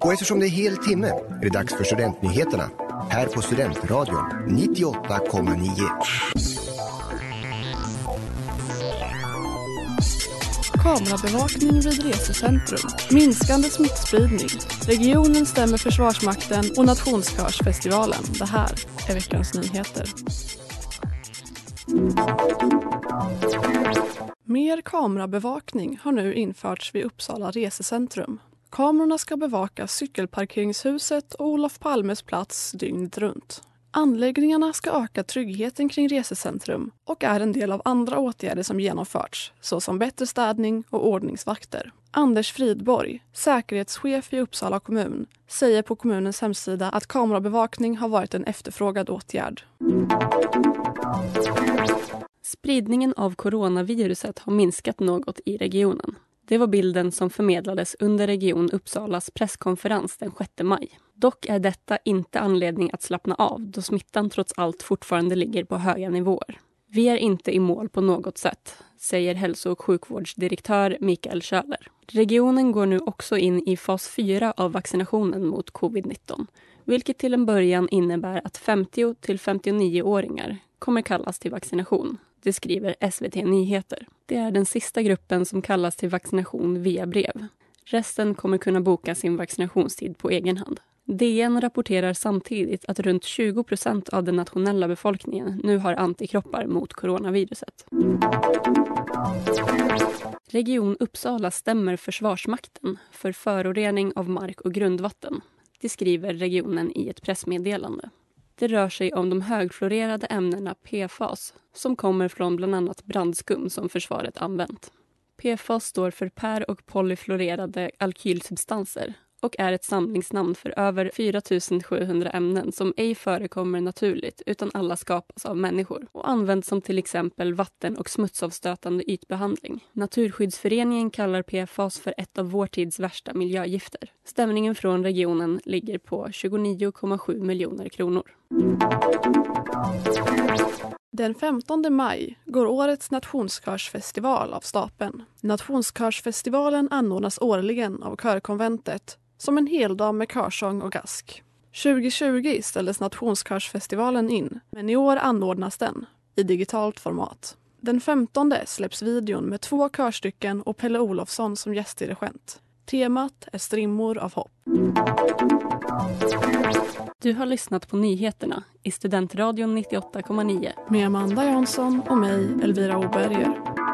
Och eftersom det är hel timme är det dags för Studentnyheterna här på Studentradion 98,9. Kamerabevakning vid resecentrum. Minskande smittspridning. Regionen stämmer Försvarsmakten och Nationskörsfestivalen. Det här är veckans nyheter. Mer kamerabevakning har nu införts vid Uppsala resecentrum. Kamerorna ska bevaka cykelparkeringshuset och Olof Palmes plats dygnet runt. Anläggningarna ska öka tryggheten kring resecentrum och är en del av andra åtgärder som genomförts såsom bättre städning och ordningsvakter. Anders Fridborg, säkerhetschef i Uppsala kommun, säger på kommunens hemsida att kamerabevakning har varit en efterfrågad åtgärd. Spridningen av coronaviruset har minskat något i regionen. Det var bilden som förmedlades under Region Uppsalas presskonferens den 6 maj. Dock är detta inte anledning att slappna av då smittan trots allt fortfarande ligger på höga nivåer. Vi är inte i mål på något sätt, säger hälso och sjukvårdsdirektör Mikael Schöler. Regionen går nu också in i fas 4 av vaccinationen mot covid-19 vilket till en början innebär att 50 till 59-åringar kommer kallas till vaccination. Det skriver SVT Nyheter. Det är den sista gruppen som kallas till vaccination via brev. Resten kommer kunna boka sin vaccinationstid på egen hand. DN rapporterar samtidigt att runt 20 procent av den nationella befolkningen nu har antikroppar mot coronaviruset. Region Uppsala stämmer Försvarsmakten för förorening av mark och grundvatten. Det skriver regionen i ett pressmeddelande. Det rör sig om de högfluorerade ämnena PFAS som kommer från bland annat brandskum som försvaret använt. PFAS står för per och polyfluorerade alkylsubstanser och är ett samlingsnamn för över 4 700 ämnen som ej förekommer naturligt utan alla skapas av människor och används som till exempel vatten och smutsavstötande ytbehandling. Naturskyddsföreningen kallar PFAS för ett av vår tids värsta miljögifter. Stämningen från regionen ligger på 29,7 miljoner kronor. Den 15 maj går årets nationskörsfestival av stapeln. Nationskörsfestivalen anordnas årligen av Körkonventet som en heldag med körsång och gask. 2020 ställdes Nationskörsfestivalen in, men i år anordnas den i digitalt format. Den 15 släpps videon med två körstycken och Pelle Olofsson som gästdirigent. Temat är strimmor av hopp. Du har lyssnat på nyheterna i Studentradion 98,9. Med Amanda Jansson och mig, Elvira Oberger.